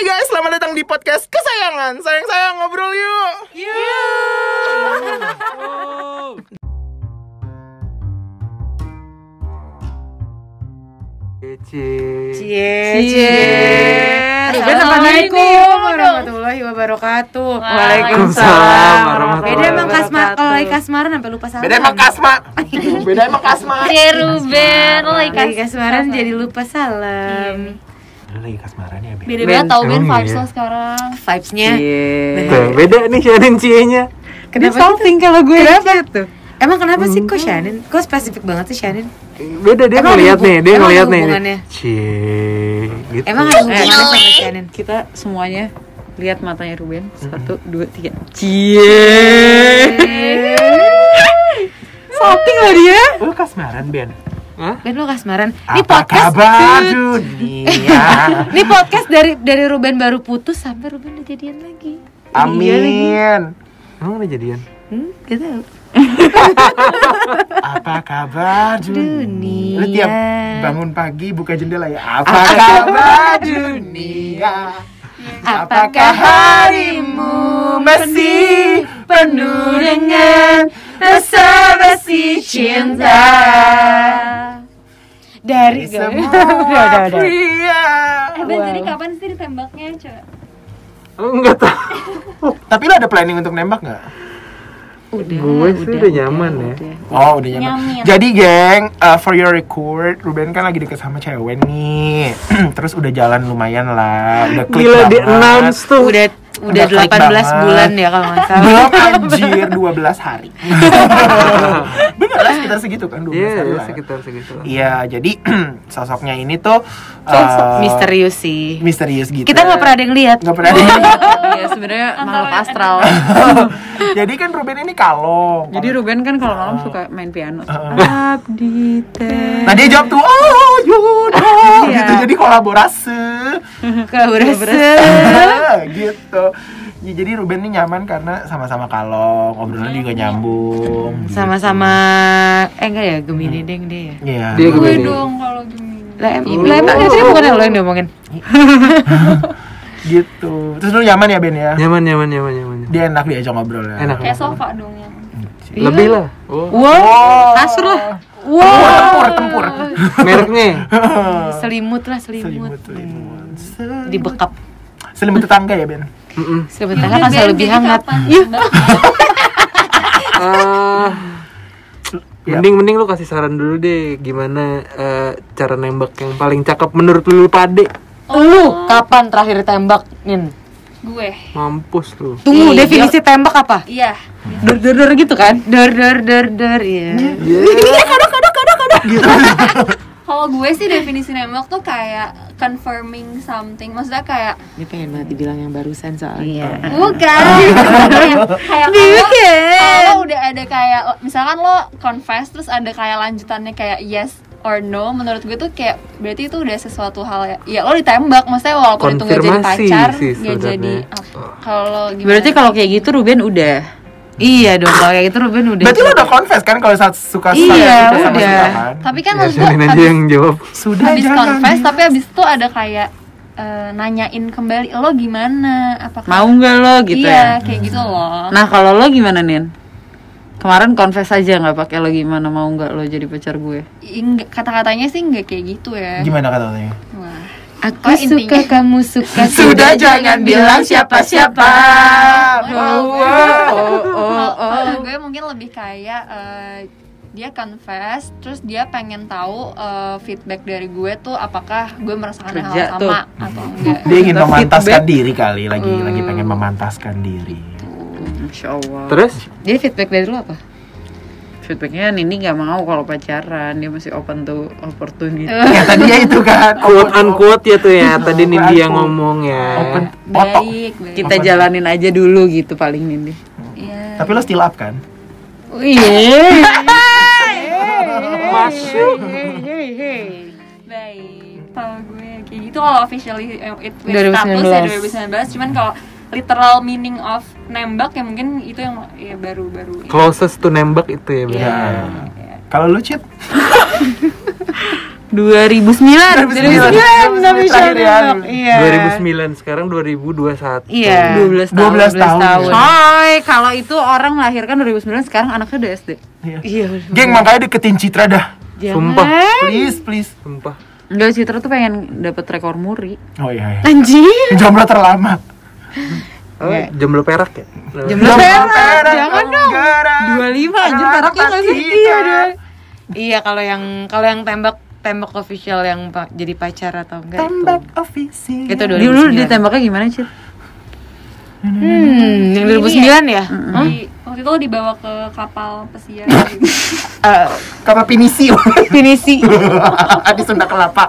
Hai guys, selamat datang di podcast kesayangan. Sayang-sayang ngobrol yuk. Cie. Cie, Cie. Assalamualaikum warahmatullahi wabarakatuh. Waalaikumsalam warahmatullahi Beda emang kasmar kalau lagi kasmaran sampai lupa salam. Beda emang kasma. Beda emang kasma. Cie Ruben, lo lagi Lagi kas- kasmaran jadi lupa salam. Lu lagi kasmaran ya, Ben? Beda banget tau Ben vibes iya? lo sekarang Vibes-nya. Cie Tuh, beda nih Shannon Cie-nya. Kenapa salting kalau gue Kenapa tuh? Emang kenapa sih kok Shannon? Kok spesifik banget sih Shannon? Beda dia ngeliat nih, dia emang ada ngeliat nih. Cie, gitu. Emang ada hubungannya sama Shannon? kita semuanya lihat matanya Ruben satu dua tiga cie salting lah dia Lu kasmaran, Ben? Hah? Ben lo kasmaran. Ini Apa podcast. kabar dunia? Ini podcast dari dari Ruben baru putus sampai Ruben udah jadian lagi. Amin. Emang udah jadian? Hmm, gak tahu. Apa kabar dunia? Lu tiap bangun pagi buka jendela ya. Apa kabar dunia? Apakah harimu masih penuh dengan basi cinta? Dari Semua udah, udah, udah. pria. Eh Ben jadi kapan sih ditembaknya coba? Enggak tahu. Tapi lu ada planning untuk nembak nggak? Gue sih udah nyaman ya. Oh udah nyaman. Nyamin. Jadi geng, uh, for your record, Ruben kan lagi deket sama cewek nih. Terus udah jalan lumayan lah, udah klik Gila di banget. announce tuh. Udah udah 18 banget. bulan ya kalau nggak salah. Belum anjir 12 hari. Lah sekitar segitu kan 12 Iya, hari iya, lah. sekitar segitu. Iya, jadi sosoknya ini tuh Sosok uh, misterius sih. misterius gitu. Kita nggak pernah ada yang lihat. Nggak pernah ada. ya sebenarnya makhluk astral jadi kan Ruben ini kalong. jadi Ruben kan kalau malam suka main piano Heeh. abdi teh Nah dia jawab tuh, oh Yuda, Iya. gitu. Jadi kolaborasi. Kolaborasi. gitu. Ya, jadi Ruben ini nyaman karena sama-sama kalong, obrolan juga nyambung. Sama-sama eh enggak ya Gemini deng dia ya. Iya. Dia Gue Gemini. dong kalau Gemini Lah em lah, emang itu bukan lo yang diomongin. gitu. Terus lu nyaman ya Ben ya? Nyaman, nyaman, nyaman, nyaman. Dia enak diajak ngobrol ya. Enak. Kayak sofa dong yang Lebih lah. Oh. Wow, kasur lah. Tempur, tempur, tempur. Mereknya. Selimut lah Selimut, selimut. selimut. Dibekap. Selimut tetangga ya Ben? Mm-mm. Selimut tangan asal lebih jadi hangat. Iya. Ah, Ya. mending mending lu kasih saran dulu deh gimana eh, cara nembak yang paling cakep menurut lu pade. Lu kapan terakhir tembak, Nin? Gue Mampus lu. Tunggu, Iya, definisi tembak apa? Iya Dor dor dor gitu kan? Dor dor dor dor ya. Kalau gue sih definisi nembak tuh kayak confirming something. Maksudnya kayak Dia pengen banget dibilang yang barusan soalnya. Bukan. Kayak kalau kalau udah ada kayak Misalkan lo confess terus ada kayak lanjutannya kayak yes or no Menurut gue tuh kayak berarti itu udah sesuatu hal ya. Ya lo ditembak Maksudnya walaupun itu gak jadi Konfirmasi pacar sih Gak jadi Kalau gimana? berarti kalau kayak gitu Ruben udah Iya dong, kalau kayak gitu Ruben udah. Berarti lu udah confess kan kalau saat suka Iya, suka sama udah. suka kan? Tapi kan Ya, maksud gue aja habis, yang jawab. Sudah habis jangan. confess Tapi habis itu ada kayak eh, nanyain kembali Lo gimana? Apakah mau nggak lo gitu iya, ya kayak gitu loh nah kalau lo gimana Nin kemarin confess aja nggak pakai lo gimana mau nggak lo jadi pacar gue Enggak- Kata-katanya sih nggak kayak gitu ya Gimana katanya? Wah. Aku Oh, suka intinya. kamu suka Sudah jangan bilang siapa-siapa. Gue- oh, oh, kalau- kalau gue mungkin lebih kayak eh, dia confess, terus dia pengen tahu eh, feedback dari gue tuh apakah gue merasakan hal Kerja tuh. sama atau enggak. Dia ingin memantaskan feedback. diri kali lagi lagi pengen memantaskan diri. Masya Allah Terus Jadi feedback dari lu apa? Feedbacknya Nini nggak mau kalau pacaran dia masih open to opportunity Ya tadi ya itu kan. quote unquote ya tuh ya tadi Nindi yang ngomong ya. Open potok. Baik, baik. kita jalanin aja dulu gitu paling Nindi Iya. Tapi lo still up kan? Iya. Masuk. Baik. Kalau gue kayak gitu kalau officially eh, it with 2019. status ya 2019, cuman kalau literal meaning of nembak ya mungkin itu yang ya baru-baru. Closest to nembak itu ya. Iya. benar. Ya. Kalau lu cheat? 2009 2009 tapi Terakhir ya. nembak. Iya. 2009 sekarang 2021 Iya. 12 tahun 12 tahun. Coy, kalau itu orang melahirkan 2009 sekarang anaknya udah SD Iya. Geng makanya deketin Citra dah. Sumpah Please, please. Sumpah Enggak, Citra tuh pengen dapet rekor muri Oh iya, iya. Anjir. Jomblo terlama. Oh, jomblo perak ya? Jomblo perak. Jangan dong. 25 anjir peraknya gak sih? Iya, deh. Iya, kalau yang kalau yang tembak tembak official yang pa- jadi pacar atau enggak Tembak itu. official. Itu Dulu 2009. ditembaknya gimana, Cit? Hmm, yang 2009 ya? Di- waktu itu lo dibawa ke kapal pesiar Eh, Kapa pinisi finisi. di Sunda Kelapa.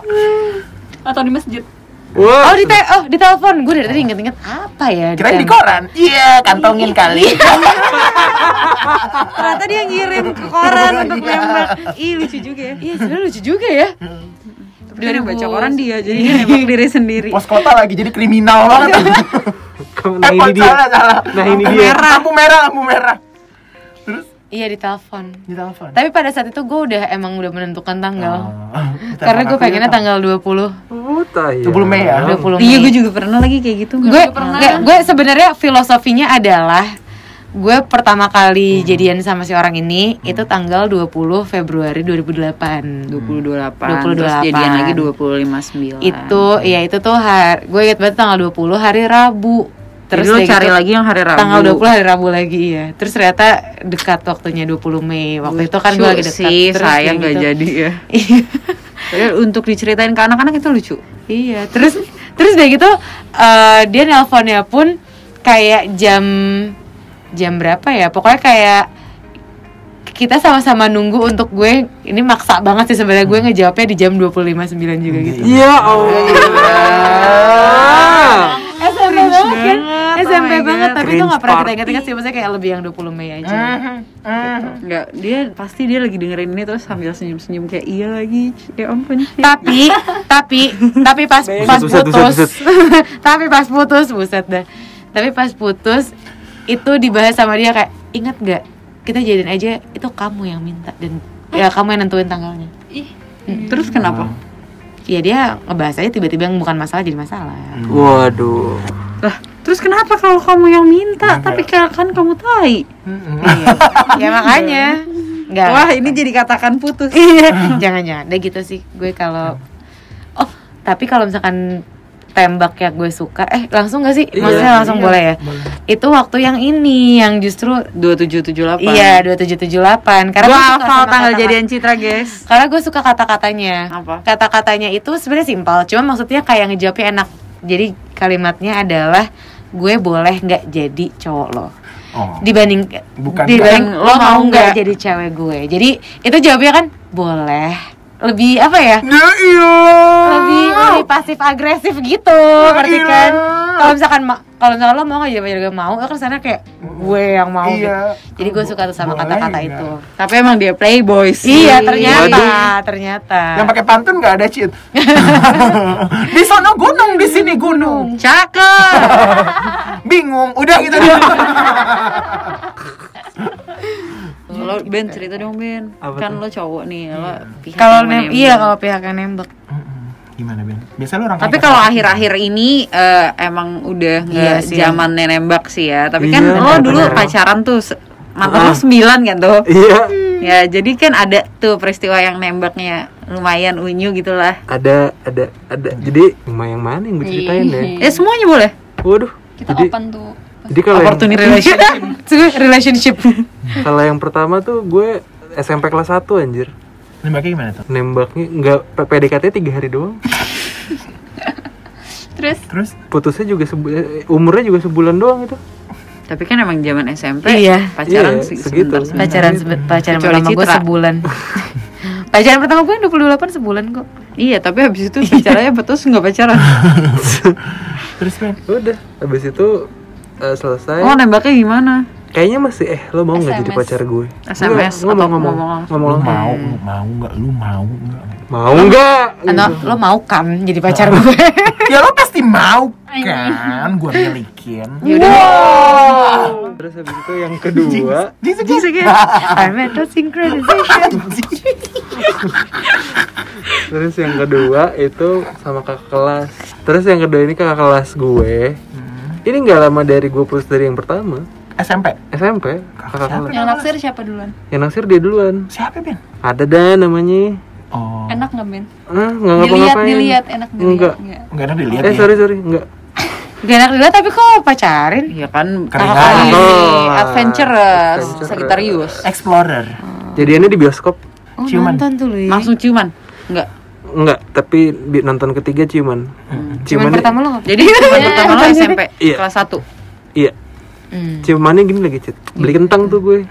atau di masjid Wah Oh, di te oh, di telepon. Gue dari tadi inget-inget apa ya? Kirain di koran. Iya, kantongin kali. Ternyata dia ngirim ke koran untuk nembak. Ih, lucu juga ya. Iya, sebenarnya lucu juga ya. Dia yang baca koran dia, jadi dia nembak diri sendiri Pos kota lagi jadi kriminal banget. Kamu- eh, Nah ini pos dia salah, salah. Nah, ini Lampu dia. Merah, lampu merah, lampu merah. Iya, di telepon. di telepon. Tapi pada saat itu gue udah emang udah menentukan tanggal. Oh. Karena gue pengennya tanggal 20 Oh tai 20 Mei ya? 20 Iya, Mei. gue juga pernah lagi kayak gitu gue gue sebenarnya filosofinya adalah gue pertama kali jadian sama si orang ini itu tanggal 20 Februari 2008 2028 2028. Terus jadian lagi 259 itu ya itu tuh hari gue inget banget tanggal 20 hari Rabu Terus lo udah cari gitu, lagi yang hari Rabu tanggal 20 hari Rabu lagi ya terus ternyata dekat waktunya 20 Mei waktu itu kan gue lagi dekat sih, terus sayang kayak gak gitu. jadi ya Iya. Untuk diceritain ke anak-anak itu lucu Iya, terus terus udah gitu eh, dia nelponnya pun kayak jam jam berapa ya? Pokoknya kayak kita sama-sama nunggu untuk gue ini maksa banget sih sebenarnya gue ngejawabnya di jam 25.09 juga gitu. Ya Allah SMP banget kan? Banget, SMP oh banget, God. tapi itu gak pernah kita ingat-ingat sih Maksudnya kayak lebih yang 20 Mei aja Enggak, dia pasti dia lagi dengerin ini terus sambil senyum-senyum kayak iya lagi. Ya ampun. Cit." Tapi, tapi, tapi pas pas Buset, buset, putus buset. Tapi pas putus, buset dah Tapi pas putus Itu dibahas sama dia kayak Ingat gak? Kita jadiin aja Itu kamu yang minta Dan ya kamu yang nentuin tanggalnya ih Terus kenapa? Ya dia ngebahas aja tiba-tiba yang bukan masalah jadi masalah Waduh Lah, terus kenapa kalau kamu yang minta Enggak. tapi kan kan kamu tai? Iya Ya makanya Enggak Wah, ini jadi katakan putus. Iya, jangan-jangan. Udah gitu sih gue kalau Oh, tapi kalau misalkan tembak yang gue suka, eh langsung gak sih? Iya, Maksudnya langsung iya, boleh ya? boleh. Itu waktu yang ini yang justru 2778. iya 2778 karena gue suka hafal tanggal kata-kata- jadian Citra, guys. Karena gue suka kata-katanya. Apa? Kata-katanya itu sebenarnya simpel, cuma maksudnya kayak ngejawabnya enak. Jadi kalimatnya adalah gue boleh nggak jadi cowok lo Oh. dibanding Bukan dibanding lo mau nggak? jadi cewek gue jadi itu jawabnya kan boleh lebih apa ya Ya iya. lebih lebih pasif agresif gitu ngerti iya. kan kalau misalkan kalau misalkan lo mau nggak jadi juga mau lo kan sana kayak gue yang mau Iya. gitu. jadi gue suka tuh sama kata-kata nggak? itu Tapi emang dia playboy sih. iya ternyata Waduh. ternyata Yang pakai pantun nggak ada cheat. di sana gunung, di sini gunung. Cakep. Bingung. Udah gitu. Lo Ben cerita dong Ben. Apa kan tuh? lo cowok nih, lo pihak kalau yang nem iya kalau pihak yang nembak Gimana Ben? Biasa lu orang Tapi kalau akhir-akhir ini eh, emang udah nggak Iya zamannya nembak sih ya. Tapi kan Iya, lo dulu pacaran tuh mantan lo Ah. sembilan kan tuh. Iya Ya jadi kan ada tuh peristiwa yang nembaknya lumayan unyu gitulah. Ada Ada Ada Jadi Emang yang mana yang gue ceritain ya Eh semuanya boleh. Waduh kita Jadi open tuh Jadi kalau yang, Opportunity relationship relationship kalau yang pertama tuh gue SMP kelas 1 anjir Nembaknya gimana tuh? Nembaknya Nggak PDKT 3 hari doang terus Terus Putusnya juga eh, Umurnya juga sebulan doang itu Tapi kan emang zaman SMP Iya. pacaran Iya, se- segitu. sebentar, sebentar. pacaran sebe- pacaran Kecuali pertama gue sebulan pacaran pertama gue yang 28 sebulan kok Iya tapi habis itu pacarannya betul nggak pacaran. terus Ben. Udah Habis itu eh, Selesai Oh nembaknya gimana? Kayaknya masih Eh lo mau nggak jadi pacar gue SMS atau ngomong ngomong ngomong ngomong Lu ngomong. mau, lu mau nggak? Lu mau nggak? Mau nggak Ano, Gitu. lo mau kan jadi pacar gue Ya lo pasti mau kan? Gue milikin. Terus habis itu yang kedua Jinx, jinx, jinx. I met a synchronization terus yang kedua itu sama kakak kelas terus yang kedua ini kakak kelas gue Hmm. Ini nggak lama dari gue putus dari yang pertama SMP. SMP kakak siapa? kelas Yang naksir siapa duluan? yang naksir dia duluan Siapa, Ben? ada dah namanya Oh. Enak nggak Ben? ah nggak Dilihat, ngapa-ngapain dilihat, enak dilihat. Enggak. Nggak. Enggak enak dilihat eh ya. sorry sorry enggak Gak enak dilihat tapi kok pacarin? Iya kan kakak banget. ini Oh. adventurous. Sagittarius. Explorer. jadiannya di bioskop Oh, Ciuman. nonton tuh. Langsung ciuman. Enggak. Enggak tapi bi- nonton ketiga ciuman Ciuman ciumannya pertama lo? Jadi ciuman pertama lo SMP Iya. kelas 1. iya Hmm. ciumannya gini lagi Cit. beli kentang tuh gue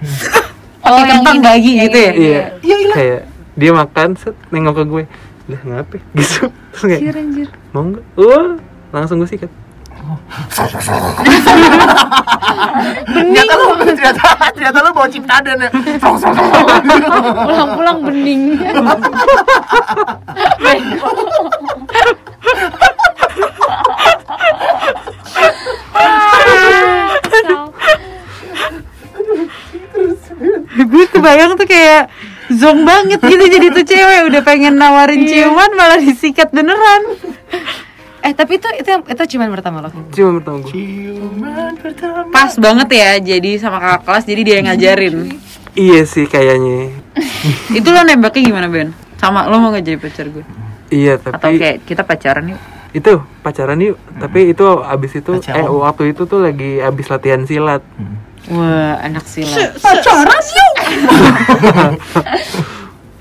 Oh, yang kentang ini. bagi gitu ya. iya kayak dia makan set nengok ke gue lah ngapa gitu terus kayak Anjir, anjir. mau nggak wah langsung gue sikat Ternyata lu ternyata ternyata lu bawa ciptadan ya. Pulang-pulang bening. gue kebayang tuh kayak zong banget gitu jadi tuh cewek udah pengen nawarin ciuman malah disikat beneran. Eh tapi itu itu yang itu ciuman pertama lo. ciuman pertama gue Ciuman pertama. Pas banget ya jadi sama kakak kelas jadi dia yang ngajarin. iya sih kayaknya Itu lo nembaknya gimana Ben? Sama lo mau gak jadi pacar gue? iya Atau tapi kayak kita pacaran yuk? itu pacaran yuk tapi itu abis itu Pacaran. eh waktu itu tuh lagi abis latihan silat Wah, anak silat.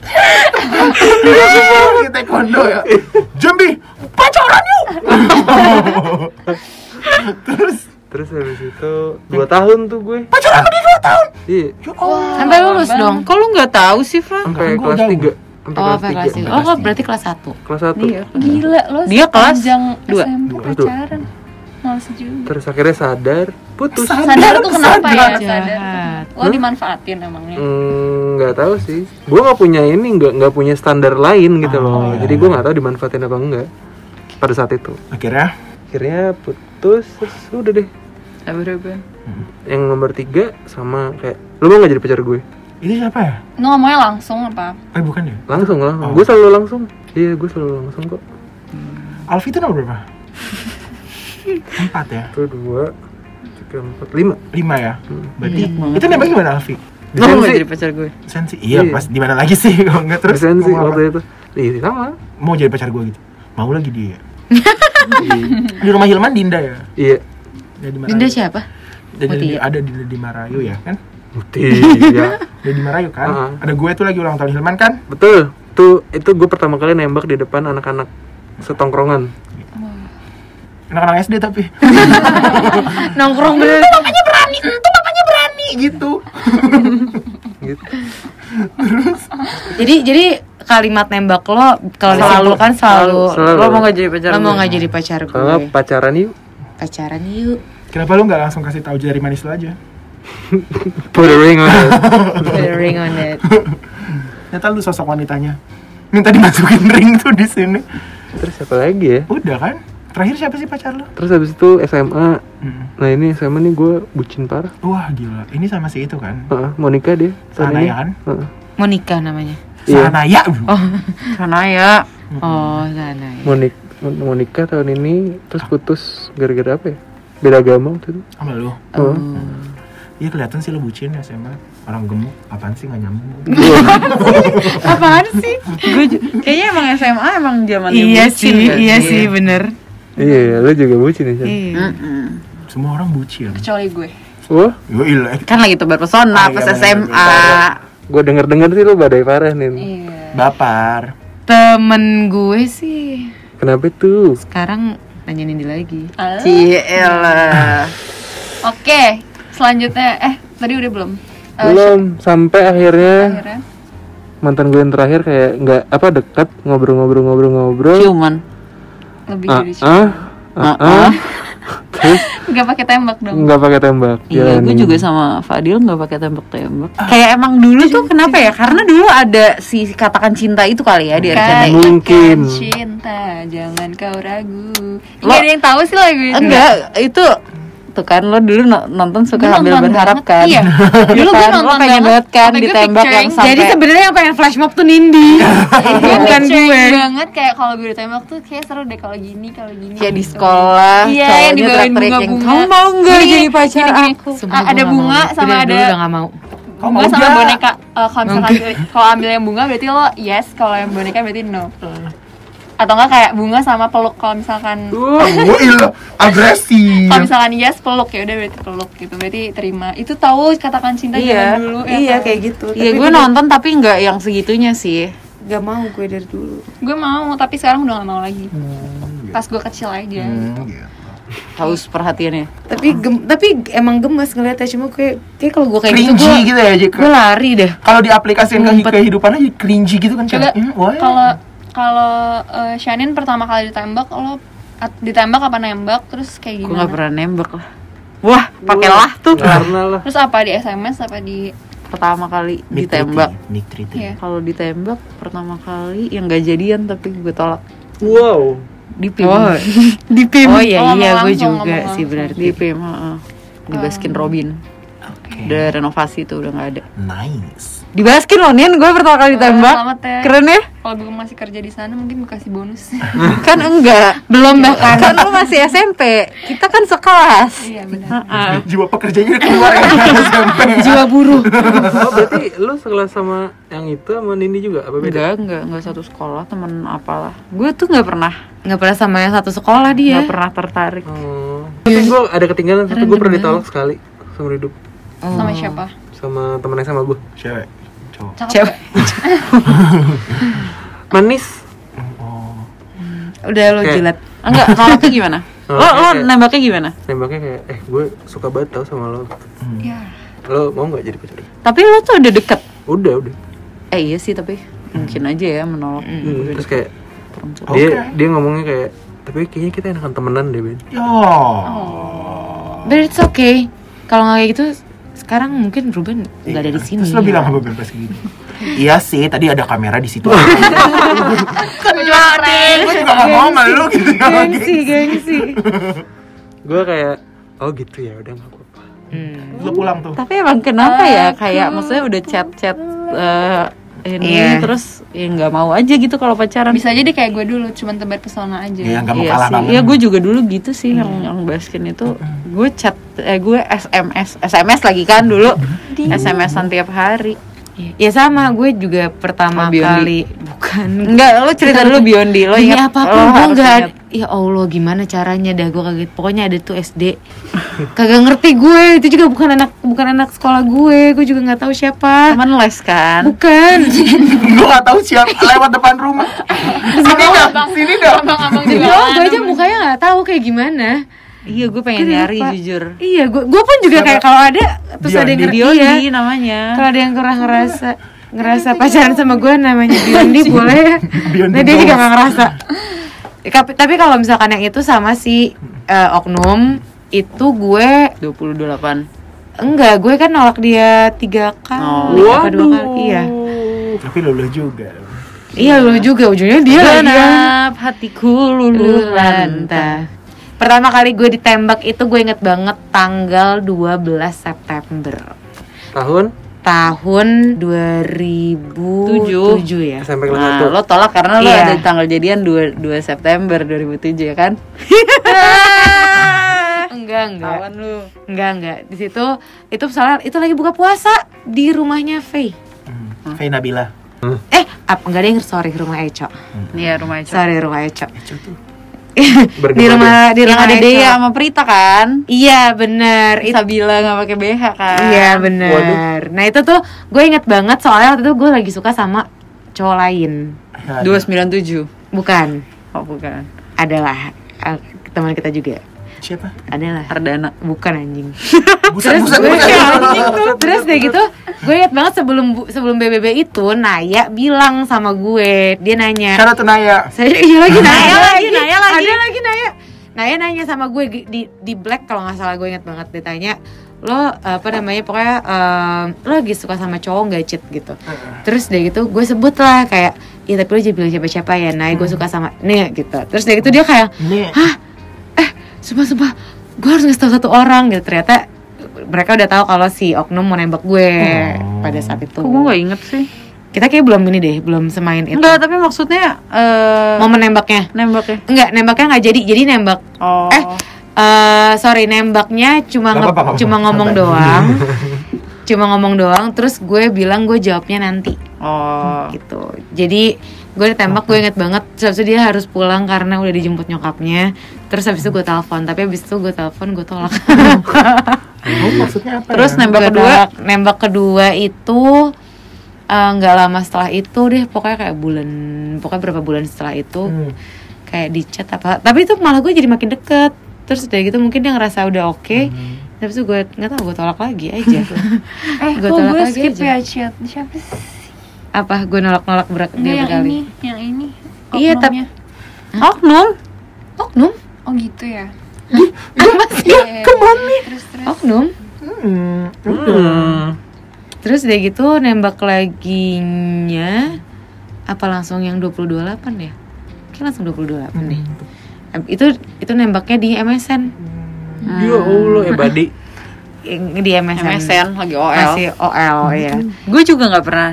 Kita taekwondo ya. Jambi, pacaran yuk. Terus terus habis itu dua tahun tuh gue pacaran dia dua tahun. iya Ya. Sampai lulus dong. Kok lo gak tahu sih Fa? Enggak, sampai kan gua kelas tiga Oh, kelas sampai tiga kelas tiga. Oh, kok berarti kelas 1. kelas satu Iya. Gila lo Dia kelas sepanjang dua. SMP Kelas dua. pacaran. Males juga. terus akhirnya sadar putus Sadar tuh kenapa ya? Jahat. Sadar. Lo dimanfaatin emangnya. Hmm, nggak tahu sih gue nggak punya ini nggak nggak punya standar lain gitu loh iya, jadi iya. gue nggak tahu dimanfaatin apa enggak pada saat itu Akhirnya akhirnya putus terus udah deh ya Ben. yang nomor tiga sama kayak lu mau nggak jadi pacar gue ini siapa ya? Lo ngomongnya langsung apa? Eh bukan ya? langsung langsung Oh. gue selalu langsung iya gue selalu langsung kok Alfi itu nomor berapa? Empat ya? satu dua tiga empat lima Lima ya? Berarti Banyak banget. itu nembak gimana Alfi? Di Lo mau sensi. jadi pacar gue? Sensi? Iya, Iya. pas di mana lagi sih kalau enggak terus apa? waktu itu iya sama mau jadi pacar gue gitu. Mau lagi dia. di rumah Hilman Dinda ya? iya Ya, di. Dinda siapa? Ada di, Mutia. ada di, di Marayu ya kan? iya Ada di Marayu kan? Uh-huh. Ada gue tuh lagi ulang tahun Hilman kan? betul tuh itu gue pertama kali nembak di depan anak-anak setongkrongan Anak-anak SD tapi Nongkrong bener. bapaknya berani, itu bapaknya berani gitu. gitu Jadi jadi kalimat nembak lo kalau selalu kan selalu, Selalu. Lo mau gak jadi pacar lo mau nggak jadi pacar kalau nggak gue? pacaran yuk Pacaran yuk. Kenapa lu nggak langsung kasih tahu jari manis lu aja? put a ring on it Put a ring on it. Ternyata lu sosok wanitanya. Minta dimasukin ring tuh di sini. terus siapa lagi ya Udah kan? Terakhir siapa sih pacar lu? terus habis itu SMA Hmm. nah ini SMA nih gue bucin parah Wah gila, ini sama si itu kan? Heeh, mau nikah dia tahun Sana ini. ya kan? Heeh. Monica namanya. Iya. Sanaya. Sana ya. Oh, sana ya. mau nik mau nikah tahun ini terus putus gara-gara apa ya beda agama waktu itu Sama lu. Heeh. Iya kelihatan sih lu bucin ya SMA. Orang gemuk, apaan sih nggak nyambung? Apaan sih? gue kayaknya emang SMA emang zaman iya sih, iya sih bener. Iya lu juga bucin ya? Iya. Semua orang bucin. Kecuali gue. wah Yo ilah. Kan lagi tebar Ah, pesona iya, pas SMA. gue denger dengar sih lu badai parah nih Iya. Bapar. Temen gue sih kenapa tuh sekarang nanyain dia lagi. Halo? Cielah. Oke, selanjutnya eh tadi udah belum? Eh, belum sampai akhirnya Akhirnya mantan gue yang terakhir kayak nggak apa dekat ngobrol-ngobrol-ngobrol-ngobrol lebih ah dari ah ah, ah. terus Gak pakai tembak dong. nggak pakai tembak Iya, gue jalanin. juga sama Fadil nggak pakai tembak-tembak. Kayak emang dulu tuh kenapa ya? Karena dulu ada si katakan cinta itu kali ya di RCTI. Katakan Mungkin. cinta, jangan kau ragu. Lo- Gak ada yang tahu sih lagu itu. Enggak, itu tuh kan lo dulu no- nonton suka Gue sambil nonton berharap banget. kan Iya. Dulu gue kan lo nonton pengen banget, kan ditembak yang sampai Jadi sebenarnya yang pengen flash mob tuh Nindi. gue Bukan gue. banget kayak kalau gue ditembak tuh kayak seru deh kalau gini kalau gini kayak di gitu. sekolah Iya, yang cowoknya dibawain teriak-teriak yang, bunga-bunga. kamu mau nggak jadi pacar gini, gini. aku Ah, ada nggak bunga mau. sama ada- udah gak mau. Kau bunga sama nggak? boneka kalau misalkan kalau ambil yang bunga berarti lo yes kalau yang boneka berarti no atau enggak kayak bunga sama peluk kalau misalkan Oh, iya, agresif. kalau misalkan yes peluk ya udah berarti peluk gitu. Berarti terima. Itu tahu katakan cinta iya. dulu ya Iya kan? kayak gitu. iya gue nonton tapi nggak yang segitunya sih. Gak mau gue dari dulu. gue mau tapi sekarang udah gak mau lagi. Hmm, pas gue kecil aja. Hmm, gitu. haus perhatiannya. Tapi gem- tapi emang gemes ngeliatnya. Cuma kayak kayak kalau gue kayak gitu Cringy gue gitu ya, gue lari deh. Kalau diaplikasikan ke kehidupan aja cringy gitu kan coba "Hmm, why?" kalau kalau eh, Shanin pertama kali ditembak lo at- ditembak apa nembak? Terus kayak gue nggak gimana pernah nembak lah. Wah pakai lah tuh. karena lah. Terus apa di SMS apa di pertama kali Nick ditembak. Nick. Iya. kalau ditembak pertama kali yang gak jadian tapi gue tolak. Wow. Di PIM Oh, di PIM oh iya Oh, iya gue juga sih berarti. di PIM heeh. di Baskin Robin. Oke. udah renovasi tuh udah nggak ada. Nice. Di Baskin loh Nian gue pertama kali ditembak. selamat ya. keren ya? Kalau gue masih kerja di sana mungkin gue kasih bonus. Kan enggak. Belum bahkan. kan lu masih SMP kita kan sekelas. Iya benar. Heeh. Jiwa pekerjanya keluar ya SMP. Jiwa buruh. oh berarti lu sekelas sama yang itu sama Nindi juga? Apa beda? Enggak enggak. Enggak satu sekolah temen apalah. Gue tuh nggak pernah. Nggak pernah sama yang satu sekolah dia. nggak pernah tertarik. Oh. Tapi gue ada ketinggalan satu gue pernah ditolak sekali seumur hidup. Sama siapa? Sama temennya sama gue Cewek. Cowok. Cewek. manis Oh. Udah lo Kayak- jilat. enggak nolaknya gimana lo lo kayak- nembaknya gimana nembaknya kayak eh gue suka banget tau sama lo ya lo mau nggak jadi pacar tapi lo tuh udah deket udah udah eh iya sih tapi mungkin aja ya menolak Hmm, terus kayak perempuan dia dia ngomongnya kayak tapi kayaknya kita enakan temenan deh Ben Yo. But it's okay. Kalau nggak kayak gitu sekarang mungkin Ruben nggak ada di sini. Terus lo bilang apa Ben pas gini? Iya sih, tadi ada kamera di situ. keren Gue juga gak mau sama lu gitu. gengsi, gengsi. gue kayak oh gitu ya udah nggak apa-apa Hmm. Lu pulang tuh. tapi emang kenapa ya kayak maksudnya udah chat chat ini Iya. terus ya nggak mau aja gitu kalau pacaran bisa jadi kayak gue dulu cuma tebar pesona aja Iya, gak mau iya kalah sih. banget. Iya, gue juga dulu gitu sih yang yang baskin itu gue chat eh gue SMS SMS lagi kan dulu SMS-an tiap hari Ya sama, gue juga pertama Oh, kali bukan. enggak lo cerita dulu Biondi lo ingat apa pun lo gue nggak. ingat. Ya Allah, gimana caranya dah gue kaget. Pokoknya ada tuh SD. Kagak ngerti gue. Itu juga bukan anak bukan anak sekolah gue. Gue juga nggak tahu siapa. teman les kan Bukan. Gue gak tahu siapa lewat depan rumah. Sini dong, sini dong. abang-abang juga gue aja mukanya nggak tahu kayak gimana. Iya gue pengen Gue nyari jujur Iya, gue gue pun juga kayak kalau ada terus ada yang Biondi. ngerti ya. Biondi namanya Kalau ada yang kurang ngerasa ngerasa pacaran sama gue namanya Biondi boleh ya. Nah, dia juga gak ngerasa. Tapi, tapi kalau misalkan yang itu sama si eh, oknum itu gue 28 enggak gue kan nolak dia tiga kali Oh. apa dua kali iya Tapi luluh juga. iya lu juga ujungnya dia yang Genap hatiku luluh lanta pertama kali gue ditembak itu gue inget banget tanggal 12 September tahun tahun 2007 ya SMP kelas Nah, satu lo tolak karena lo Iya. ada tanggal jadian 2, 2 September 2007 ya kan? enggak enggak Kawan lu. enggak enggak di situ itu soalnya itu lagi buka puasa di rumahnya Faye Hmm. Faye Nabila. eh apa enggak deh sorry rumah Eco Iya, rumah Eco. sorry rumah Eco Itu tuh. Di rumah di Yang rumah ada. Dea sama Prita kan? iya bener itu Sabila nggak pakai BH kan? iya bener nah itu tuh gue inget banget soalnya waktu itu gue lagi suka sama cowok lain Ya, 297. bukan Oh, bukan. adalah eh, teman kita juga Siapa? adalah Ardana. bukan anjing Buset, buset, gue terus deh gitu gue inget banget sebelum sebelum BBB itu Naya bilang sama gue dia nanya Cara tuh Naya. saya iya lagi Naya lagi Naya lagi. ada lagi Naya. Naya nanya sama gue di- di di Black kalau nggak salah gue inget banget ditanya lo apa namanya pokoknya em, lo lagi suka sama cowok nggak cheat gitu. Terus deh gitu gue sebut lah kayak ya tapi lo jangan bilang siapa-siapa ya Naya? Gue suka sama nih gitu. Terus deh gitu dia kayak hah? Eh sumpah sumpah gue harus ngasih tau satu orang gitu. Ternyata mereka udah tahu kalau si oknum mau nembak gue Oh. pada saat itu. Kok gue gak inget sih? Kita kayak belum ini deh belum semain itu Enggak, tapi maksudnya eh momen nembaknya nembaknya. enggak nembaknya nggak jadi jadi nembak Oh. Eh, eh sorry nembaknya cuma nge- apa-apa, nggak cuma apa-apa. ngomong Santai. doang cuma ngomong doang terus gue bilang gue jawabnya nanti Oh. gitu jadi gue ditembak gue inget banget terus habis itu dia harus pulang karena udah dijemput nyokapnya terus habis itu gue telepon tapi habis itu gue telepon gue tolak Oh, maksudnya apa Terus ya? nembak Gue kedua? nembak kedua itu eh, nggak lama setelah itu deh pokoknya kayak bulan pokoknya berapa bulan setelah itu Hmm. kayak di chat apa tapi itu malah gue jadi makin deket terus udah gitu mungkin dia ngerasa udah oke Hmm. tapi itu gue nggak tahu gue tolak lagi aja Eh, Gua kok tolak gue lagi skip aja. ya chat Siapa sih? apa gue nolak nolak berat dia yang berkali ini Yang ini Iya, oknumnya. Oknum? oknum Oh gitu ya apa sih Iya, Ke mana? Oknum Hmm. Udah. Hmm. Terus udah gitu nembak laginya apa langsung yang 228 ya? Kayak langsung 228 deh. Itu itu nembaknya di MSN Ya Allah, eh Badi. di MSN, MSN lagi OL. masih OL ya. Gue juga nggak pernah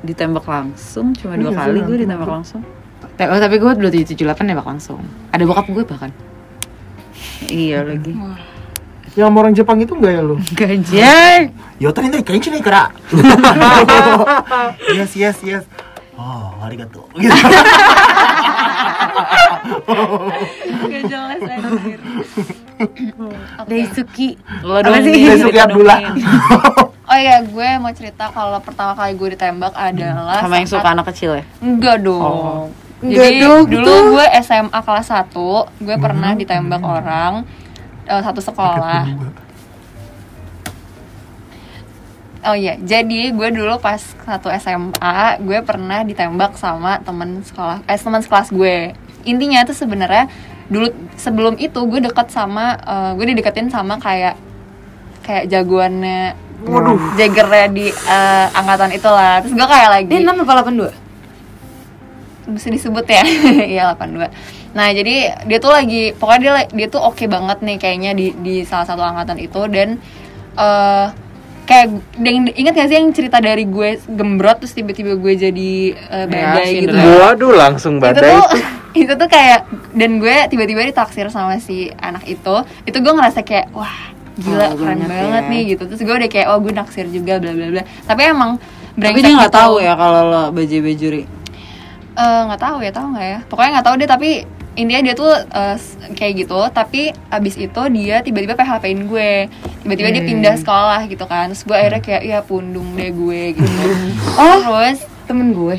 ditembak langsung, cuma dua Iya, kali gue ditembak langsung. Oh, tapi gue 2778 nembak langsung. Ada bokap gue bahkan. Iya lagi. Yang sama orang Jepang itu enggak ya lu? Gajah Yota nih kayak nih kera. yes yes yes. Oh, arigato. Gitu. Gak jelas anjir Oke. Daisuki Lo dong kita Abdullah. Oh iya, gue mau cerita kalau pertama kali gue ditembak adalah Sama yang suka anak kecil ya? Enggak dong. Oh. Enggak Jadi dong, dulu gue SMA kelas 1, gue pernah ditembak orang eh, satu sekolah. Oh iya, jadi gue dulu pas satu SMA, gue pernah ditembak sama temen sekolah, eh teman sekelas gue. Intinya tuh sebenarnya dulu sebelum itu gue deket sama, eh, gue dideketin sama kayak kayak jagoannya, Waduh. jagernya di eh, angkatan itulah. Terus gue kayak lagi Dia 6 apa 82? bisa disebut ya iya 82 nah jadi dia tuh lagi pokoknya dia dia tuh oke banget nih kayaknya di di salah satu angkatan itu dan eh kayak yang inget gak sih yang cerita dari gue gembrot terus tiba-tiba gue jadi eh, badai gitu Cinderella. Waduh, langsung itu badai. tuh itu tuh kayak dan gue tiba-tiba ditaksir sama si anak itu itu gue ngerasa kayak wah gila Oh, keren banget ya. nih gitu terus gue udah kayak oh gue naksir juga bla bla bla tapi emang Tapi dia nggak gitu. tahu ya kalau lo bejuri. Eh, nggak tahu ya tahu nggak ya pokoknya nggak tahu deh tapi intinya dia tuh s- kayak gitu tapi abis itu dia tiba-tiba PHP-in gue. Tiba-tiba dia pindah sekolah gitu kan. Terus gue akhirnya kayak ya pundung deh gue gitu. Oh. terus? Temen gue.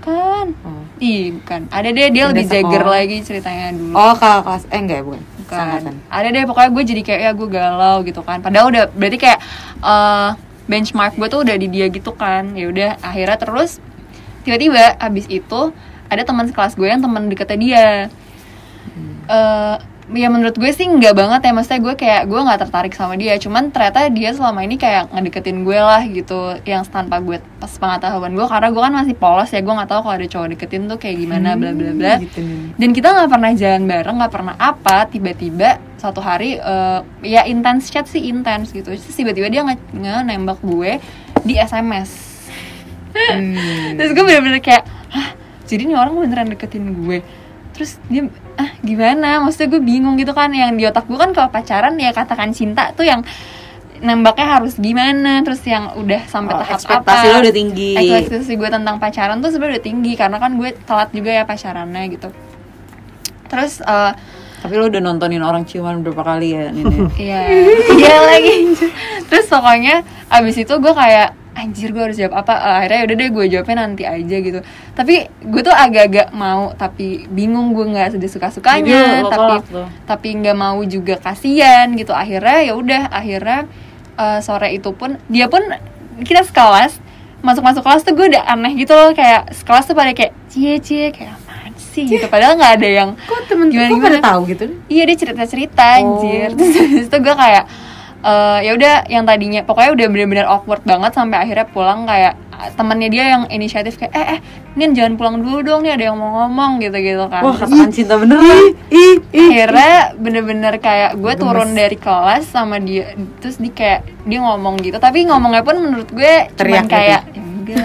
Kan Oh, ih bukan. Ada deh dia Pindah lebih sekolah. lagi ceritanya dulu. Oh kakak kelas Eh enggak ya bukan. Bukan. Ada deh pokoknya gue jadi kayak ya gue galau gitu kan. Padahal udah berarti kayak eh, benchmark gue tuh udah di dia gitu kan. Ya udah akhirnya terus tiba-tiba abis itu ada teman sekelas gue yang teman deketnya dia. Eh ya menurut gue sih nggak banget ya maksudnya gue kayak gue nggak tertarik sama dia cuman ternyata dia selama ini kayak ngedeketin gue lah gitu yang tanpa gue pas pengetahuan gue karena gue kan masih polos ya gue nggak tahu kalau ada cowok deketin tuh kayak gimana bla bla bla. Gitu. Nih. dan kita nggak pernah jalan bareng nggak pernah apa tiba-tiba suatu hari eh, ya intens chat sih intens gitu. Terus tiba-tiba dia nge, nge- nembak gue di sms Hmm. terus gue bener-bener kayak hah jadi nih orang beneran deketin gue terus dia ah gimana maksudnya gue bingung gitu kan yang di otak gue kan kalau pacaran ya katakan cinta tuh yang nembaknya harus gimana terus yang udah sampai Oh, tahap ekspektasi apa lo udah tinggi. ekspektasi gue tentang pacaran tuh sebenarnya udah tinggi karena kan gue telat juga ya pacarannya gitu terus eh, Tapi lo udah nontonin orang ciuman berapa kali ya Nini? Iya, iya lagi. Terus pokoknya abis itu gue kayak anjir gue harus jawab apa? Eh, akhirnya udah deh gue jawabnya nanti aja gitu. Tapi gue tuh agak-agak mau tapi bingung gue nggak sedih suka Jadi sukanya. lo Tapi tolak tuh. tapi nggak mau juga kasihan gitu. Akhirnya ya udah akhirnya eh, sore itu pun dia pun kita sekelas masuk-masuk kelas tuh gue udah aneh gitu loh kayak sekelas tuh pada kayak cie cie kayak apaan sih gitu padahal nggak ada yang Kok temen Gimana, kok pada gimana? tahu gitu? Iya dia cerita-cerita Oh. anjir Terus habis itu gue kayak eh, ya udah yang tadinya pokoknya udah bener-bener awkward banget sampai akhirnya pulang kayak ah, temennya dia yang inisiatif kayak eh eh Nin jangan pulang dulu dong nih ada yang mau ngomong gitu gitu kan Wah, katakan cinta beneran. ih ih akhirnya bener-bener kayak gue turun dari kelas sama dia terus di kayak dia ngomong gitu tapi ngomongnya pun menurut gue Teriak cuman gitu. kayak "Ya enggak."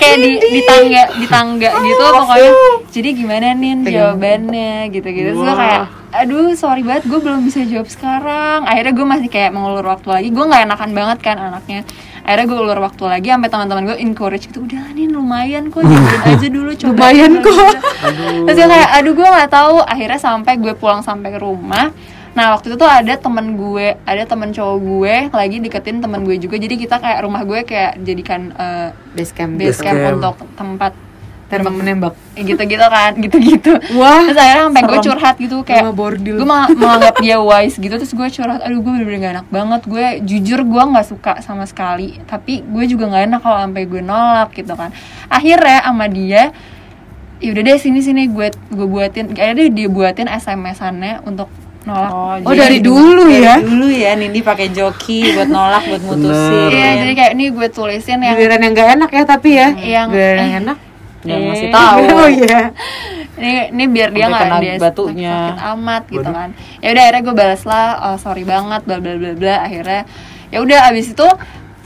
Kayak di di tangga di tangga gitu pokoknya. jadi gimana nih jawabannya gitu gitu terus gue kayak aduh sorry banget gue belum bisa jawab sekarang. Akhirnya gue masih kayak mengulur waktu lagi. Gue nggak enakan banget kan anaknya. Akhirnya gue ulur waktu lagi sampai teman-teman gue encourage gitu udah nih lumayan kok jadiin aja dulu coba Lumayan dulu." kok. terus gue kayak aduh gue nggak tahu. Akhirnya sampai gue pulang sampai ke rumah nah waktu itu tuh ada temen gue ada temen cowok gue lagi deketin temen gue juga. Jadi kita kayak rumah gue kayak jadikan eh, base camp. base camp camp. untuk tempat tembak menembak. Gitu-gitu kan gitu-gitu. Wah, terus akhirnya sampai gue curhat gitu kayak gue ma- menganggap dia wise gitu. Terus gue curhat aduh gue bener-bener gak enak banget. Gue jujur gue nggak suka sama sekali. Tapi gue juga nggak enak kalau sampai gue nolak gitu kan. Akhirnya sama dia ya udah deh sini sini gue gue buatin. Akhirnya dia buatin sms-annya untuk nolak Oh, dari dulu ya? Dari dulu ya, Nindi pakai joki buat nolak, buat mutusin. Iya, jadi kayak ini gue tulisin yang giliran yang gak enak ya tapi ya Yang- giliran yang enak Nggak Eh. ngasih tahu. oh iya ini ini biar dia nggak dia batunya. sakit amat gitu kan ya udah akhirnya gue balas lah oh, sorry banget bla bla bla bla akhirnya ya udah abis itu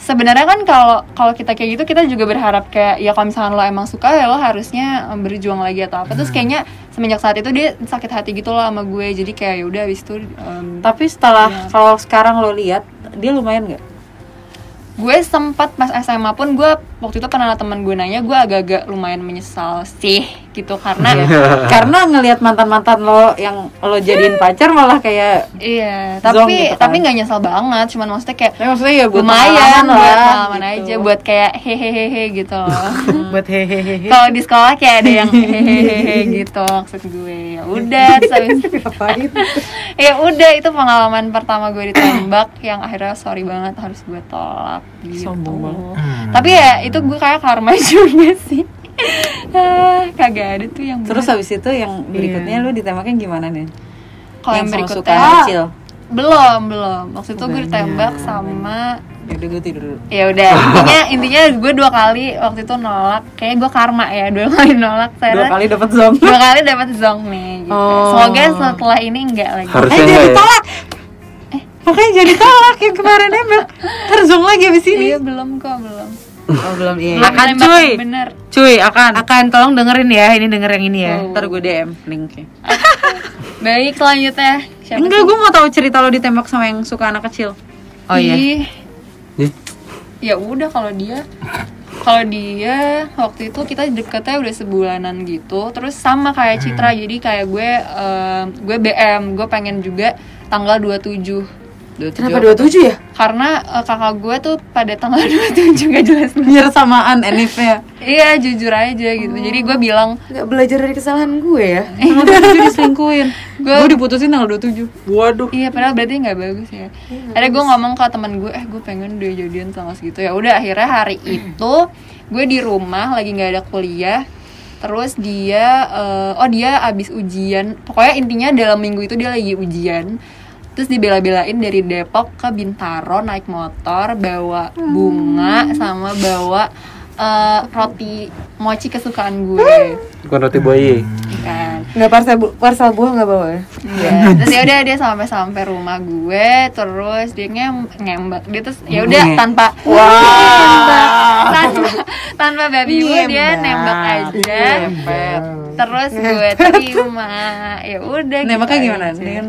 sebenarnya kan kalau kalau kita kayak gitu kita juga berharap kayak ya kalau misalkan lo emang suka ya lo harusnya em, berjuang lagi atau apa terus kayaknya semenjak saat itu dia sakit hati gitu loh sama gue jadi kayak ya udah abis itu em, Tapi setelah Iya. kalau sekarang lo lihat, dia lumayan nggak? gue sempat pas SMA pun gue waktu itu pernah teman gue nanya gue agak-agak lumayan menyesal sih gitu karena Karena ngelihat mantan-mantan lo yang lo jadiin pacar malah kayak Iya, tapi gitu kan. tapi nggak nyesel banget, cuman maksudnya kayak ya maksudnya ya buat lumayan pengalaman buat lah, pengalaman gitu. aja, buat kayak hehehe gitu loh. buat hehehe Kalau di sekolah kayak ada yang hehehe gitu maksud gue. Ya udah, ya udah itu pengalaman pertama gue ditembak yang akhirnya sorry banget harus gue tolak gitu. Sombong banget. Tapi ya itu gue kayak karma juga sih. Ah, kagak ada tuh yang Terus habis itu yang berikutnya lo ditembaknya gimana nih? kalau yang sama berikutnya kecil. belum belum waktu itu gue ditembak sama Ya udah gue tidur dulu. ya udah intinya intinya gue dua kali waktu itu nolak kayak gue karma ya dua kali nolak Dua saya kali dapat zong. dua kali dapat zong nih gitu. Oh. semoga setelah ini enggak lagi Harusnya Eh jadi ya? tolak. Eh, makanya jadi tolak yang kemarin nembak. Ntar zong lagi abis ini. iya belum kok belum oh belum. Iya belum akan cuy. bener. Cuy, akan. akan tolong dengerin ya ini denger yang ini ya. Ntar gue DM linknya. baik selanjutnya siapa Enggak, gue mau tahu cerita lo ditembak sama yang suka anak kecil. oh iya. Ya udah kalau dia kalau dia waktu itu kita deketnya udah sebulanan gitu terus sama kayak Citra. Jadi kayak gue eh, gue BM gue pengen juga tanggal 27 kenapa dua tujuh ya? Karena eh, kakak gue tuh pada tanggal 27 gak jelas Biar samaan enifnya. iya jujur aja gitu. Jadi gue bilang nggak belajar dari kesalahan gue ya? Tanggal 27 diselingkuhin. Gue- Gue diputusin tanggal 27. Waduh. iya padahal berarti nggak bagus ya. Akhirnya gue ngomong ke teman gue eh gue pengen dia jadian tanggal segitu. Ya udah akhirnya hari itu gue di rumah lagi nggak ada kuliah. Terus dia eh, oh dia abis ujian. Pokoknya intinya dalam minggu itu dia lagi ujian terus dibela-belain dari Depok ke Bintaro naik motor bawa bunga sama bawa eh, roti mochi kesukaan gue. Bukan roti buaya. kan nggak parsel bu parsel buah nggak bawa ya? Iya, terus ya udah dia sampai sampai rumah gue, terus dia ngem ngembak, dia terus ya udah tanpa tanpa tanpa tanpa babi bu dia nembak aja, terus gue terima, ya udah. Nembaknya gitu gimana? aja.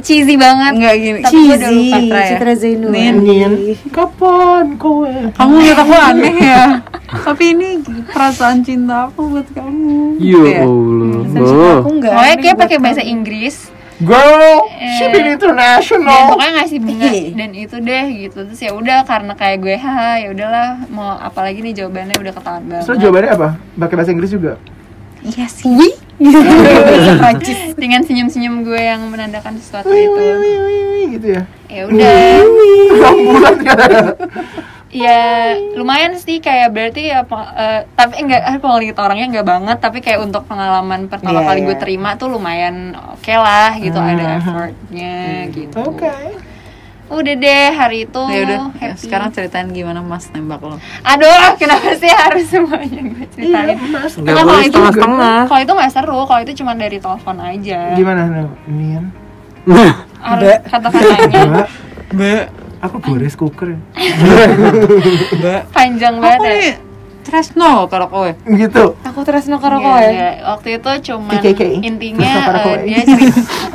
Cheesy banget. Enggak gini. Tapi gue udah lupa. Citra ya? Citra Zainul Nin. Nin, kapan kowe? Kamu lihat aku aneh ya. Tapi ini perasaan cinta aku buat kamu. Ya Gitu Allah. aku nggak Pokoknya kayak pakai bahasa. Inggris Girl, Eh, shipping dan international. pokoknya ngasih bunga dan itu deh gitu terus ya udah karena kayak gue haha ya udahlah mau apalagi nih jawabannya udah ketahuan banget So jawabannya apa? Pakai bahasa Inggris juga? Iya sih. dengan senyum-senyum gue yang menandakan sesuatu Wih, itu wih, wih, wih, wih, gitu ya. ya udah ya lumayan sih kayak berarti ya eh, tapi enggak ah, pengelit orangnya enggak banget tapi kayak untuk pengalaman pertama Iya, kali iya. gue terima tuh lumayan oke lah gitu ada effortnya gitu Oke. Udah deh hari itu ya udah ya, happy. sekarang ceritain gimana mas nembak lo aduh kenapa sih harus semuanya gue ceritain Mas. nggak Kalau itu- setengah-setengah kalau itu nggak seru kalau itu cuma dari telepon aja Gimana? Nian? nah kata-katanya Mbak, mbak aku gores cooker. mbak panjang aku banget ya. Tresno kalau kowe Gitu. Aku terus no karo Iya, kowe. iya. waktu itu cuman KKK. intinya kowe? dia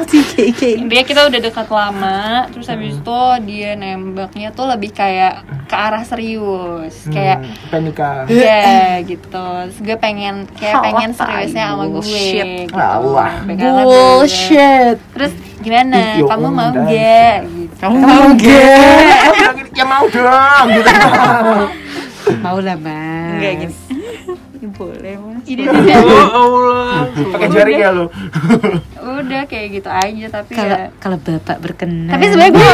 cerita dia kita udah dekat lama terus habis itu dia nembaknya tuh lebih kayak ke arah serius kayak Hmm, penikah. ya gitu terus gue pengen kayak pengen seriusnya sama gue Bullshit. gitu. Pegangan dulu. terus gimana kamu mau gak gitu kamu mau gak ya mau dong gitu. Mau lah, Mas. Enggak gini. Boleh mas. Ide oh Allah. Pakai jari ya lu. udah kayak gitu aja tapi Kalau ya. kalau Bapak berkenan. tapi sebenarnya gue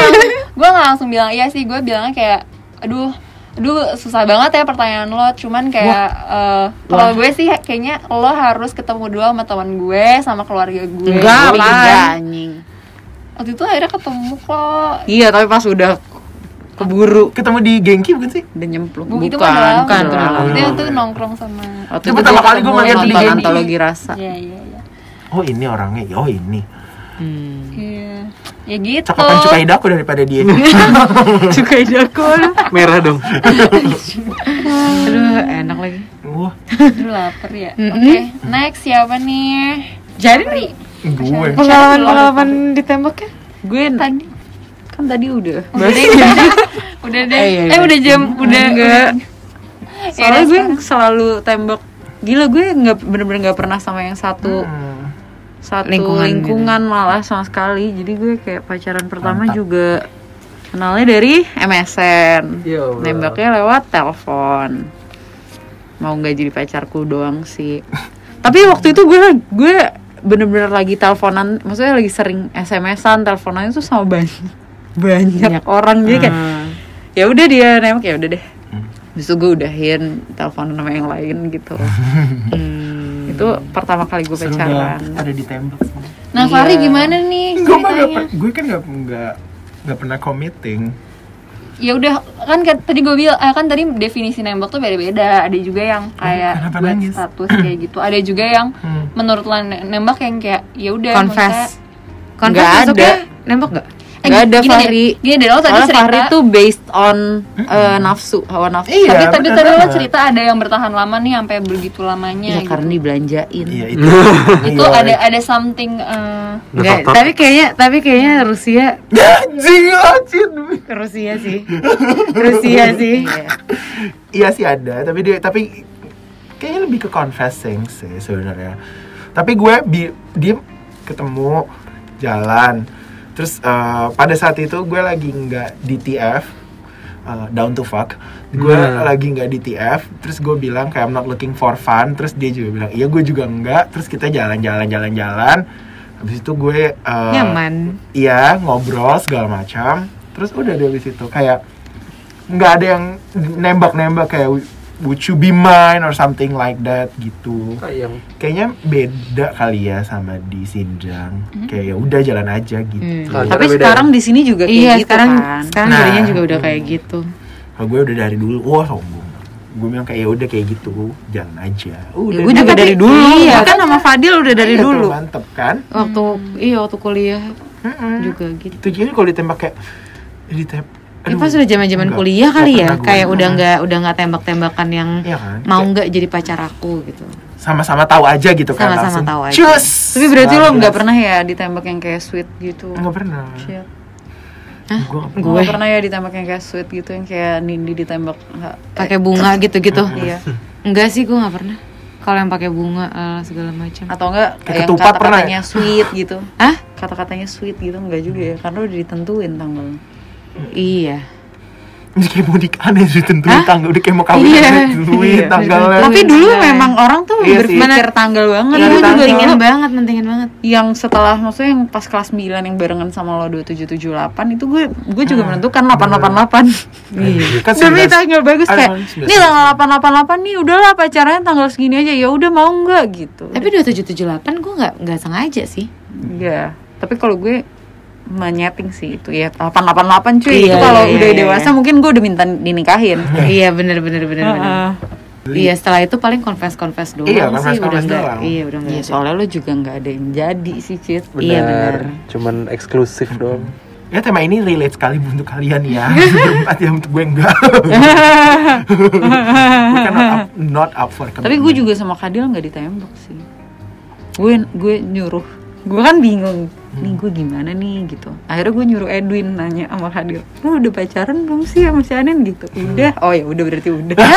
gue nggak langsung bilang iya sih. Gue bilangnya kayak aduh aduh susah banget ya pertanyaan lo. Cuman kayak eh, kalau gue sih kayaknya lo harus ketemu dulu sama teman gue sama keluarga gue. Enggak lah juga. anjing waktu itu akhirnya ketemu kok. Iya tapi pas udah keburu Ketemu di Genki bukan sih? udah nyemplung Bu, itu bukan bukan bukan. lama. Itu tuh nongkrong sama Waktu Itu pertama kali gua ketemu ngeliat di Genki. antologi rasa Iya iya iya. Oh ini orangnya, oh ini. Hmm. Iya. Ya gitu. Cakepan cukai daku daripada dia. juga idakul merah dong Aduh, enak lagi. Wah, Aduh lapar ya. Oke, next siapa nih? Jadi gue. pengalaman-pengalaman ditembak ya? gue tadi kan tadi udah Udah deh. udah deh. Eh, iya, Eh iya. udah jam udah enggak Ya soalnya udah, gue sekarang. selalu tembak gila gue nggak bener-bener nggak pernah sama yang satu Hmm. satu Lingkungan lingkungan, gitu. malah sama sekali jadi gue kayak pacaran pertama Mantap. juga kenalnya dari MSN Allah. nembaknya lewat telepon mau nggak jadi pacarku doang sih tapi waktu itu gue gue bener-bener lagi teleponan maksudnya lagi sering SMS-an teleponan itu sama banyak banyak orang jadi kayak Hmm. ya udah dia nembak ya udah deh Hmm. Habis itu gue udahin telepon sama yang lain gitu Hmm. itu pertama kali gue pacaran ada ditembak semua. Nah, Iya. Fahri gimana nih Gue mah gak, gue kan gak, gak, gak pernah committing. Ya udah kan kan tadi gue bilang eh, kan tadi definisi nembak tuh beda-beda. Ada juga yang kayak kenapa buat nangis? status kayak gitu. Ada juga yang Hmm. menurut nembak yang kayak ya udah Confess. Confess Nggak ada. nembak nggak? Nggak ada gini deh, Fahri. Gini deh, lo tadi cerita Fahri tuh based on eh, nafsu hawa nafsu Iya, tapi tadi lo cerita ada yang bertahan lama nih sampai begitu lamanya ya gitu. karena dibelanjain Iya itu. itu Iya. ada ada something eh, Nggak, tapi kayaknya tapi kayaknya Rusia Anjing, anjing. Rusia sih. Rusia sih. Iya sih ada, tapi dia tapi kayaknya lebih ke confessing sih sebenarnya. Tapi gue bi- dia ketemu jalan. Terus eh, pada saat itu gue lagi nggak di TF eh, down to fuck. Gue Hmm. lagi nggak di TF. Terus gue bilang kayak I'm not looking for fun. Terus dia juga bilang iya gue juga enggak. Terus kita jalan-jalan jalan-jalan. Habis itu gue eh, Nyaman. iya ngobrol segala macam terus udah dari situ kayak nggak ada yang nembak-nembak kayak would you be mine or something like that gitu. Sayang kayaknya beda kali ya sama di Sinjang kayak ya udah jalan aja gitu. Hmm. Kalau tapi beda. ya? sekarang di sini juga kayak Iya, gitu sekarang kan? sekarang Nah. jadinya juga udah kayak gitu. kalau gue udah dari dulu wah sombong. Gue bilang kayak ya udah kayak gitu jalan aja. Udah. ya, gue juga dari dulu. iya, bahkan sama Fadil udah dari Iya dulu. mantep kan? Waktu iya waktu kuliah Mm-mm. juga gitu. itu jadi kalau ditembak kayak ditembak Ya pas udah zaman-zaman Enggak. kuliah kali ya, kayak udah nggak udah nggak tembak-tembakan yang Iya kan? mau nggak jadi pacar aku gitu. sama-sama tahu aja gitu kan Sama-sama langsung tahu aja. cus tapi berarti lo nggak pernah ya ditembak yang kayak sweet gitu nggak pernah Shit. Hah? Gue pernah ya ditembak yang kayak sweet gitu yang kayak Nindi ditembak Pakai bunga gitu-gitu. iya Enggak sih, gue nggak pernah. Kalau yang pakai bunga eh, segala macam. atau enggak Kayak yang ketupat pernah kata-katanya sweet gitu Hah? kata-katanya sweet gitu enggak juga ya karena udah ditentuin tanggalnya Iya. Ini kayak mau aneh sih tentuin Hah? tanggal udah kayak mau kawin Iya. tentuin Iya. tanggalnya tapi dulu Iya. memang orang tuh Iya sih. berpikir tanggal banget Iya, juga mentingin dulu banget, mentingin banget. yang setelah maksudnya yang pas kelas 9 yang barengan sama lo 2778 itu gue gue juga Hmm. menentukan 888 Iya. kan demi 19 tanggal bagus ada kayak 19. ini tanggal 888 nih udahlah pacarannya tanggal segini aja ya udah mau nggak gitu Tapi 2778 gue nggak nggak sengaja sih. Iya, tapi kalau gue menyeting sih itu ya 888 cuy Iya, itu kalau iya, udah iya, dewasa iya. mungkin gue udah minta dinikahin iya bener bener bener bener Heeh. iya setelah itu paling confess confess doang Iya, sih confess- udah confess nggak doang. iya udah nggak Iya, soalnya lo juga nggak ada yang jadi sih Cit Iya, benar. Cuman eksklusif doang. Ya tema ini relate sekali untuk kalian ya. Berempat ya untuk gue enggak. gue kan not up, not up for Tapi gue juga sama Kadil nggak ditembak sih. Gue gue nyuruh. Gue kan bingung. Nih gue gimana nih gitu. Akhirnya gue nyuruh Edwin nanya sama Kadil. Lu udah pacaran belum sih sama si Anen gitu? Udah. Oh ya udah berarti udah.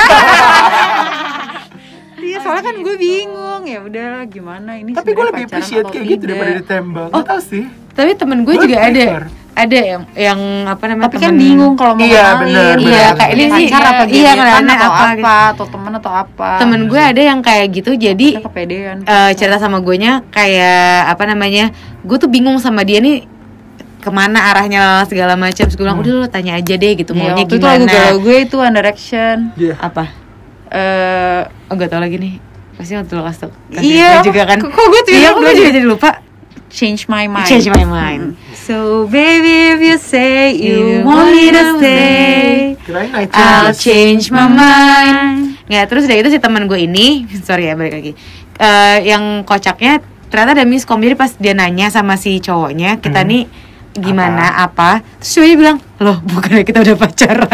Iya soalnya kan gue bingung ya udah gimana ini. Tapi gue lebih appreciate kayak gitu daripada ditembak. Gak tau sih. tapi temen gue juga prefer. ada yang yang apa namanya Tapi kan bingung kalau mau Iya, kenalin. bener, Iya, bener. kayak ini sih, pacar apa iya, gebetan kenalnya atau apa apa, gitu. atau temen atau apa. temen gue ada yang kayak gitu jadi kepedean. eh, cerita sama gue nya kayak apa namanya gue tuh bingung sama dia nih ke mana arahnya segala macam Terus gue bilang udah lo tanya aja deh gitu Iya, maunya waktu itu lagu gimana galau gue itu One Direction. Iya. apa Eh oh gak tau lagi nih pasti waktu lo kasih Iya, gue juga kan kok- kok gue tuh iya gue juga ya? jadi lupa change my mind. change my mind. So baby if you say you You want me to stay, I'll change. change my mind. nggak terus udah itu si teman gue ini sorry ya balik lagi. Eh, yang kocaknya ternyata ada miskom jadi pas dia nanya sama si cowoknya kita Hmm. nih gimana apa, terus cowoknya bilang loh bukannya kita udah pacaran?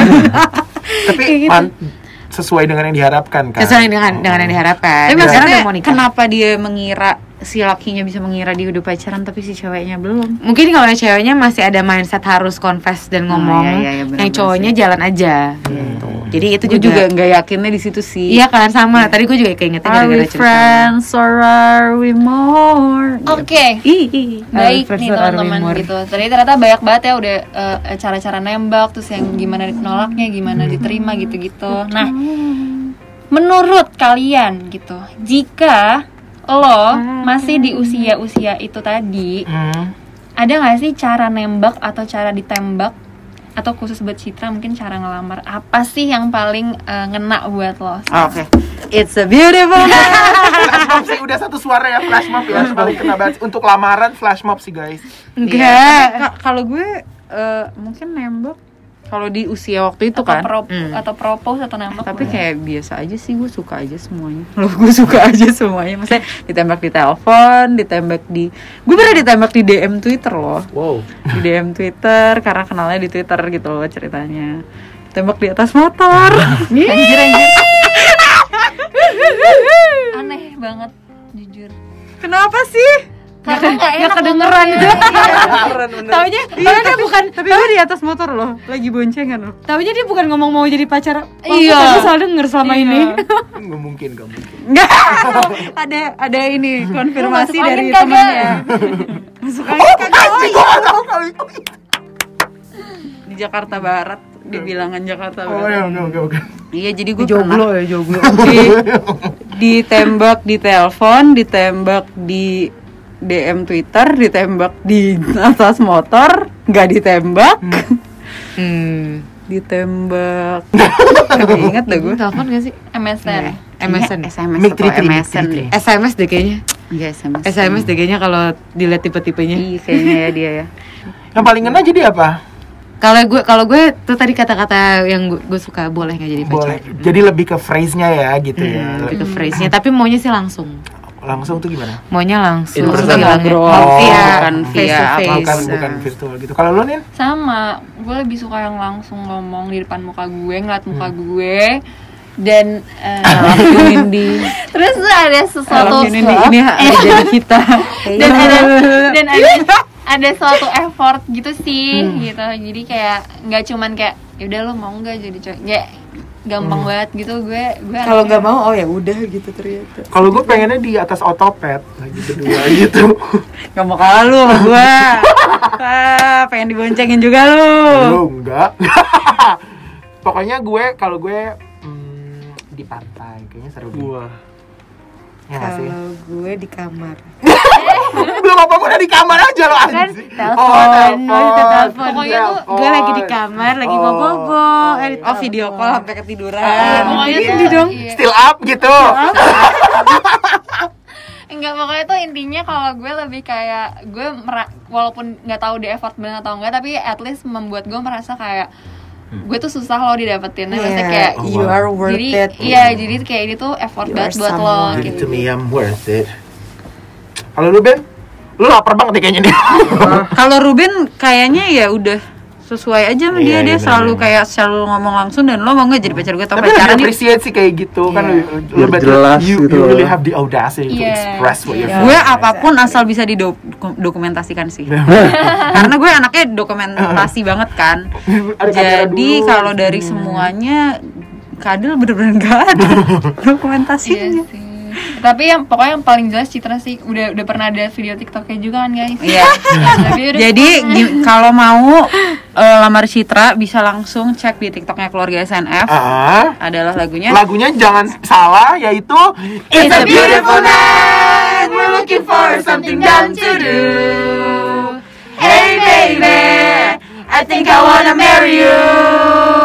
Tapi Kayak gitu. man- sesuai dengan yang diharapkan kan. sesuai dengan dengan yang diharapkan. Tapi maksudnya kenapa dia mengira si lakinya bisa mengira dia udah pacaran tapi si ceweknya belum? mungkin kalau ceweknya masih ada mindset harus confess dan Oh, ngomong iya, iya, iya, benar-benar yang cowoknya sih. jalan aja gitu jadi itu Gue juga, nggak yakinnya di situ sih. iya kan sama tadi gue juga keingetnya Are gara-gara we cerita friends or are we more? Oke. Ih, Baik nih teman-teman more? gitu. Tadi ternyata banyak banget ya udah eh, cara-cara nembak terus yang gimana nolaknya, gimana diterima gitu-gitu. Nah, menurut kalian gitu, jika lo masih di usia-usia itu tadi, Hmm. ada nggak sih cara nembak atau cara ditembak atau khusus buat Citra mungkin cara ngelamar apa sih yang paling eh, ngena buat lo? Oke. It's a beautiful Flash mob sih udah satu suara ya flash mob ya. Paling kena banget untuk lamaran flash mob sih guys. enggak Iya, tapi ka- kalau gue eh, mungkin nembak kalau di usia waktu itu atau, kan. pro- Hmm. atau propose atau nembak? Tapi boleh. kayak biasa aja sih gue suka aja semuanya. Loh gue suka aja semuanya. Maksudnya ditembak di telepon, ditembak di Gue pernah ditembak di DM Twitter loh. Wow. Di DM Twitter karena kenalnya di Twitter gitu loh ceritanya. Ditembak di atas motor. anjir anjir. aneh banget jujur. Kenapa sih? Karena nggak enak kedengeran. ngomongnya. taunya Iya, taunya dia tapi, bukan tapi gue di atas motor loh, lagi boncengan loh. taunya dia bukan ngomong mau jadi pacar Iya. Aku selalu denger selama Iya. ini Nggak mungkin, nggak mungkin. Enggak. ada ada ini konfirmasi dari temannya. Masuk angin kagak? Oh, iya. kali itu. Di Jakarta Barat, di bilangan Jakarta Oh Barat. ya, oke oke oke. Iya, jadi gue joglo ya joglo di, ditembak di telepon, ditembak di DM Twitter, ditembak di atas motor, nggak ditembak, hmm. ditembak. Gak inget dah gue. telepon gak sih MSN. MSN Iya, SMS Mic atau MSN deh. SMS deh kayaknya Iya, SMS. SMS deh kayaknya kalau dilihat tipe-tipenya Iya, kayaknya ya dia ya. Yang paling ngena jadi apa? kalau gue kalau gue tuh tadi kata-kata yang gue, gue suka boleh nggak jadi Boleh. pacar Jadi lebih ke phrase-nya ya gitu ya. Hmm, itu phrase-nya tapi maunya sih langsung Langsung tuh gimana? maunya langsung In person. bilangnya. Ngobrol, Oh, iya bukan face via to apa, face Bukan bukan virtual gitu. Kalau lo nih? Sama, gue lebih suka yang langsung ngomong di depan muka gue, ngeliat muka gue dan Windy. terus ada sesuatu ini ini jadi kita. dan ada dan ada ada suatu effort gitu sih gitu jadi kayak nggak cuman kayak yaudah lo mau nggak jadi cowok ya gampang banget gitu gue gue kalau nggak mau oh ya udah gitu ternyata Kalau gue pengennya di atas otopet lagi berdua gitu. Gak mau kalah lu sama gua. ah, pengen diboncengin juga lu. Lo enggak. Pokoknya gue kalau gue hmm, di pantai kayaknya seru. Wah. Ya kalau gue di kamar Belum apa udah di kamar aja lo kan telepon Oh, telepon Pokoknya tuh gue lagi di kamar lagi Oh. mau bobo eh, Oh video call sampai ketiduran. Pokoknya Ini tuh- dong. iya. Still up gitu. Enggak pokoknya tuh intinya kalau gue lebih kayak gue mera- walaupun nggak tahu dia effort banget atau enggak tapi at least membuat gue merasa kayak gue tuh susah loh didapetin Maksudnya Yeah, kayak Oh, you wow. are worth jadi it. iya jadi kayak ini tuh effort You banget buat lo gitu to me, I'm worth it. Kalau lu Ben, lu lapar banget nih kayaknya nih. Kalau Ruben kayaknya ya udah sesuai aja sama Iya, dia. Dia iya, selalu benar, kayak selalu ngomong langsung dan lo mau nggak jadi pacar gue atau Tapi pacaran lebih yuk? appreciate sih kayak gitu kan Iya. Biar berarti jelas you, gitu you really have the audacity to Yes, express what you're iya. gue apa pun asal bisa didokumentasikan sih. Karena gue anaknya dokumentasi banget kan. Jadi kalau dari semuanya Kadil bener-bener gak ada Iya dokumentasinya sih tapi yang pokoknya yang paling jelas Citra sih udah udah pernah ada video TikToknya juga kan guys? Iya. Jadi kalau mau eh, lamar Citra bisa langsung cek di TikToknya keluarga SNF ah. adalah lagunya. Lagunya jangan salah yaitu It's, It's a beautiful night. We're looking for something done to do. Hey baby I think I wanna marry you.